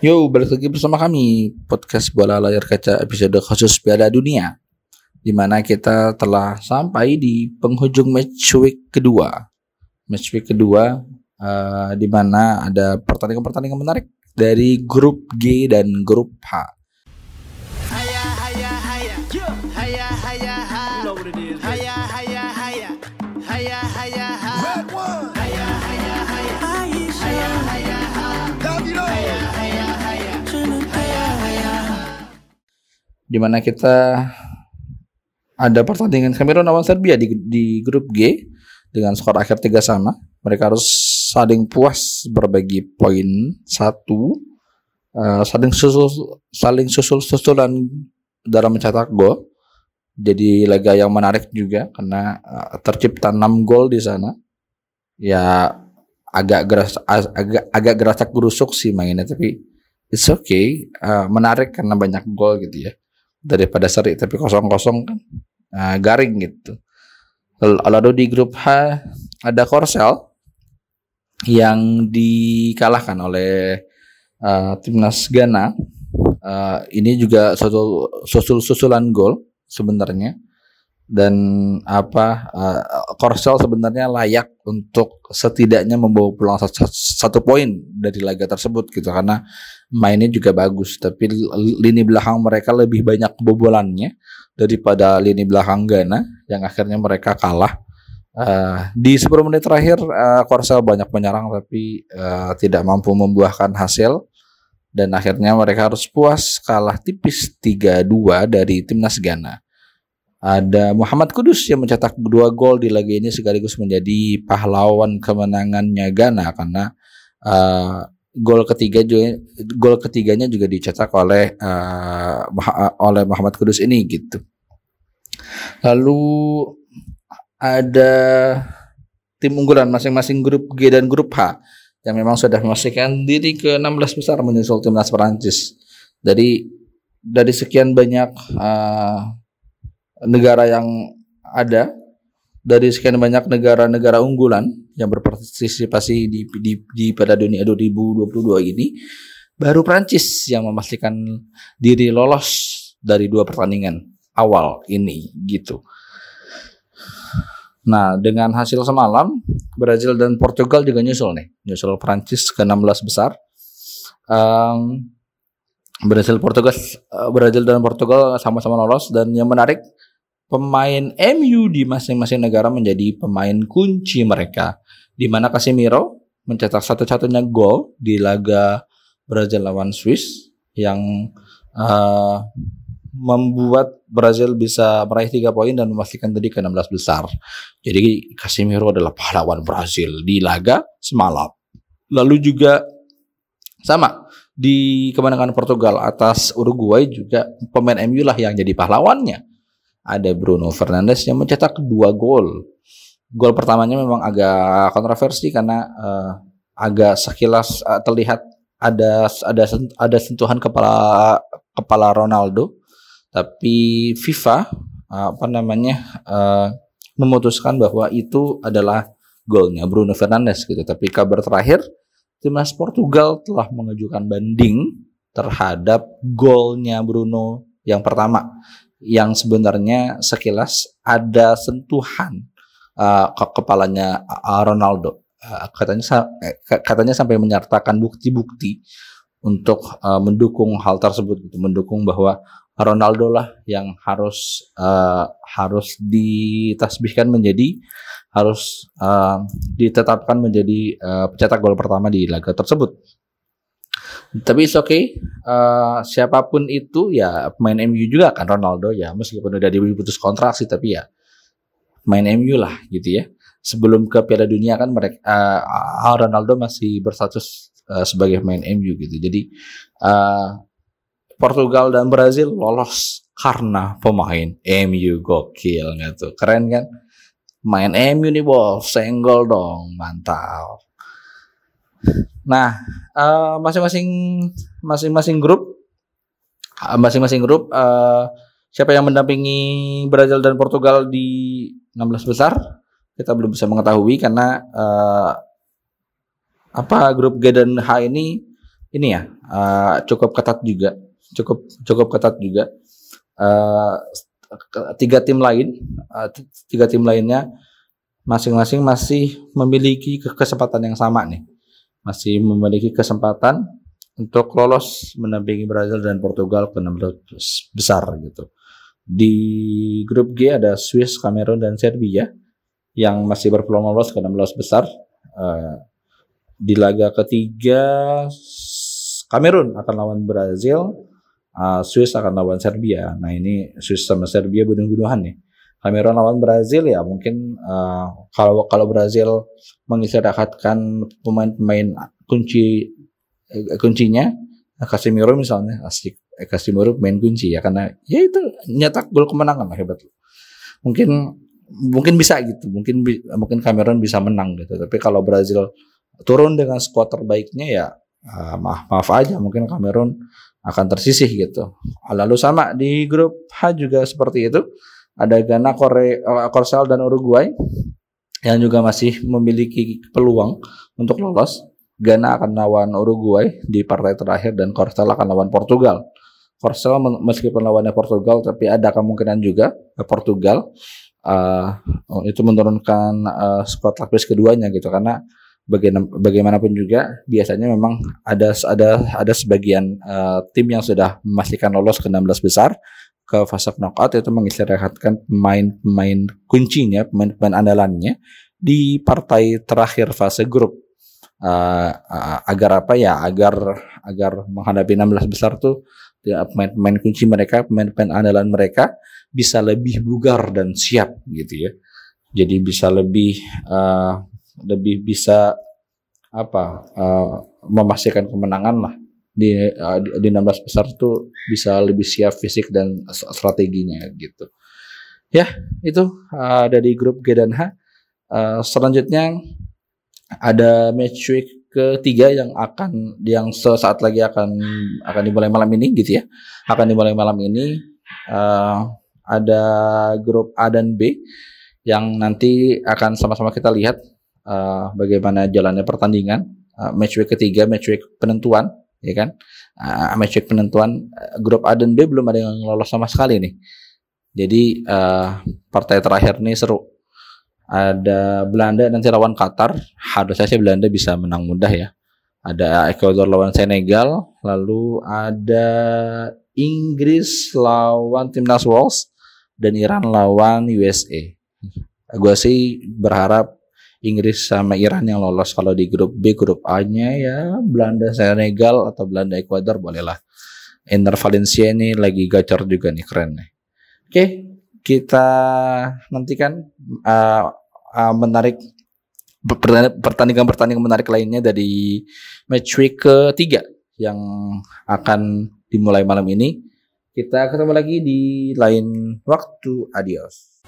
Yo, balik lagi bersama kami podcast bola layar kaca episode khusus Piala Dunia, di mana kita telah sampai di penghujung match week kedua. Match week kedua, uh, di mana ada pertandingan-pertandingan menarik dari grup G dan grup H. di mana kita ada pertandingan Kamerun lawan Serbia di, di grup G dengan skor akhir tiga sama. Mereka harus saling puas berbagi poin satu, uh, saling susul saling susul susulan dalam mencetak gol. Jadi laga yang menarik juga karena uh, tercipta 6 gol di sana. Ya agak geras agak agak gerasak gerusuk sih mainnya tapi it's okay uh, menarik karena banyak gol gitu ya daripada seri tapi kosong-kosong kan uh, garing gitu. Lalu di grup H ada Korsel yang dikalahkan oleh uh, timnas Ghana. Uh, ini juga susul susul-susulan gol sebenarnya dan apa uh, Korsel sebenarnya layak untuk setidaknya membawa pulang satu, satu poin dari laga tersebut gitu. Karena mainnya juga bagus tapi lini belakang mereka lebih banyak kebobolannya daripada lini belakang Ghana yang akhirnya mereka kalah. Uh, di 10 menit terakhir uh, Korsel banyak menyerang tapi uh, tidak mampu membuahkan hasil. Dan akhirnya mereka harus puas kalah tipis 3-2 dari timnas Ghana. Ada Muhammad Kudus yang mencetak dua gol di laga ini sekaligus menjadi pahlawan kemenangannya Ghana karena uh, gol ketiga juga gol ketiganya juga dicetak oleh uh, oleh Muhammad Kudus ini gitu. Lalu ada tim unggulan masing-masing grup G dan grup H yang memang sudah memastikan diri ke 16 besar menyusul timnas Perancis. Dari dari sekian banyak uh, negara yang ada dari sekian banyak negara-negara unggulan yang berpartisipasi di, di, di pada dunia 2022 ini baru Prancis yang memastikan diri lolos dari dua pertandingan awal ini gitu. Nah, dengan hasil semalam Brazil dan Portugal juga nyusul nih, nyusul Prancis ke 16 besar. Um, Brazil Portugal uh, Brazil dan Portugal sama-sama lolos dan yang menarik pemain MU di masing-masing negara menjadi pemain kunci mereka. Di mana Casemiro mencetak satu-satunya gol di laga Brazil lawan Swiss yang uh, membuat Brazil bisa meraih tiga poin dan memastikan tadi ke 16 besar. Jadi Casemiro adalah pahlawan Brazil di laga semalam. Lalu juga sama di kemenangan Portugal atas Uruguay juga pemain MU lah yang jadi pahlawannya ada Bruno Fernandes yang mencetak dua gol. Gol pertamanya memang agak kontroversi karena uh, agak sekilas uh, terlihat ada ada ada sentuhan kepala kepala Ronaldo, tapi FIFA uh, apa namanya uh, memutuskan bahwa itu adalah golnya Bruno Fernandes gitu. Tapi kabar terakhir timnas Portugal telah mengajukan banding terhadap golnya Bruno yang pertama yang sebenarnya sekilas ada sentuhan uh, ke kepalanya uh, Ronaldo. Uh, katanya katanya sampai menyertakan bukti-bukti untuk uh, mendukung hal tersebut gitu, mendukung bahwa Ronaldo lah yang harus uh, harus ditasbihkan menjadi harus uh, ditetapkan menjadi uh, pencetak gol pertama di laga tersebut. Tapi oke, okay. uh, siapa pun itu ya main MU juga kan Ronaldo ya, meskipun udah diputus kontrak sih tapi ya main MU lah gitu ya. Sebelum ke Piala Dunia kan mereka uh, Ronaldo masih berstatus uh, sebagai main MU gitu. Jadi uh, Portugal dan Brazil lolos karena pemain MU gokil gitu. Keren kan? Main MU nih bos, senggol dong, mantap. Nah, uh, masing-masing masing-masing grup uh, masing-masing grup uh, siapa yang mendampingi Brazil dan Portugal di 16 besar kita belum bisa mengetahui karena uh, apa grup G dan H ini ini ya uh, cukup ketat juga, cukup cukup ketat juga. Uh, tiga tim lain, uh, tiga tim lainnya masing-masing masih memiliki kesempatan yang sama nih, masih memiliki kesempatan untuk lolos mendampingi Brazil dan Portugal ke 16 besar gitu. Di grup G ada Swiss, Kamerun dan Serbia yang masih berpeluang lolos ke 16 besar. Uh, di laga ketiga Kamerun akan lawan Brazil, uh, Swiss akan lawan Serbia. Nah ini Swiss sama Serbia bunuh-bunuhan nih. Kamerun lawan Brazil ya mungkin uh, kalau kalau Brazil mengistirahatkan pemain-pemain kunci eh, kuncinya Casemiro misalnya asik eh, Casemiro main kunci ya karena ya itu nyetak gol kemenangan lah hebat mungkin mungkin bisa gitu mungkin mungkin Cameron bisa menang gitu tapi kalau Brazil turun dengan skuad terbaiknya ya uh, maaf maaf aja mungkin Cameron akan tersisih gitu. Lalu sama di grup H juga seperti itu. Ada Ghana, Korea, uh, Korsel dan Uruguay yang juga masih memiliki peluang untuk lolos. Ghana akan lawan Uruguay di partai terakhir dan Korsel akan lawan Portugal. Korsel meskipun lawannya Portugal tapi ada kemungkinan juga Portugal uh, itu menurunkan uh, skuad lapis keduanya gitu karena bagaimanapun juga biasanya memang ada ada ada sebagian uh, tim yang sudah memastikan lolos ke 16 besar ke fase knockout itu mengistirahatkan pemain-pemain kuncinya, pemain-pemain andalannya di partai terakhir fase grup uh, uh, agar apa ya agar agar menghadapi 16 besar tuh ya, pemain-pemain kunci mereka, pemain-pemain andalan mereka bisa lebih bugar dan siap gitu ya. Jadi bisa lebih uh, lebih bisa apa uh, memastikan kemenangan lah di uh, di 16 besar itu bisa lebih siap fisik dan strateginya gitu. Ya, itu uh, dari grup G dan H. Uh, selanjutnya ada match week ketiga yang akan yang sesaat lagi akan akan dimulai malam ini gitu ya. Akan dimulai malam ini uh, ada grup A dan B yang nanti akan sama-sama kita lihat uh, bagaimana jalannya pertandingan uh, match week ketiga match week penentuan ya kan? Uh, match week penentuan uh, grup A dan B belum ada yang lolos sama sekali nih. Jadi uh, partai terakhir nih seru. Ada Belanda nanti lawan Qatar. Harusnya sih Belanda bisa menang mudah ya. Ada Ecuador lawan Senegal lalu ada Inggris lawan timnas Wales dan Iran lawan USA gue sih berharap Inggris sama Iran yang lolos. Kalau di grup B grup A-nya ya Belanda Senegal atau Belanda Ekuador bolehlah. Inter Valencia ini lagi gacor juga nih keren nih. Oke kita nantikan uh, uh, menarik pertandingan-pertandingan menarik lainnya dari match week ketiga yang akan dimulai malam ini. Kita ketemu lagi di lain waktu. Adios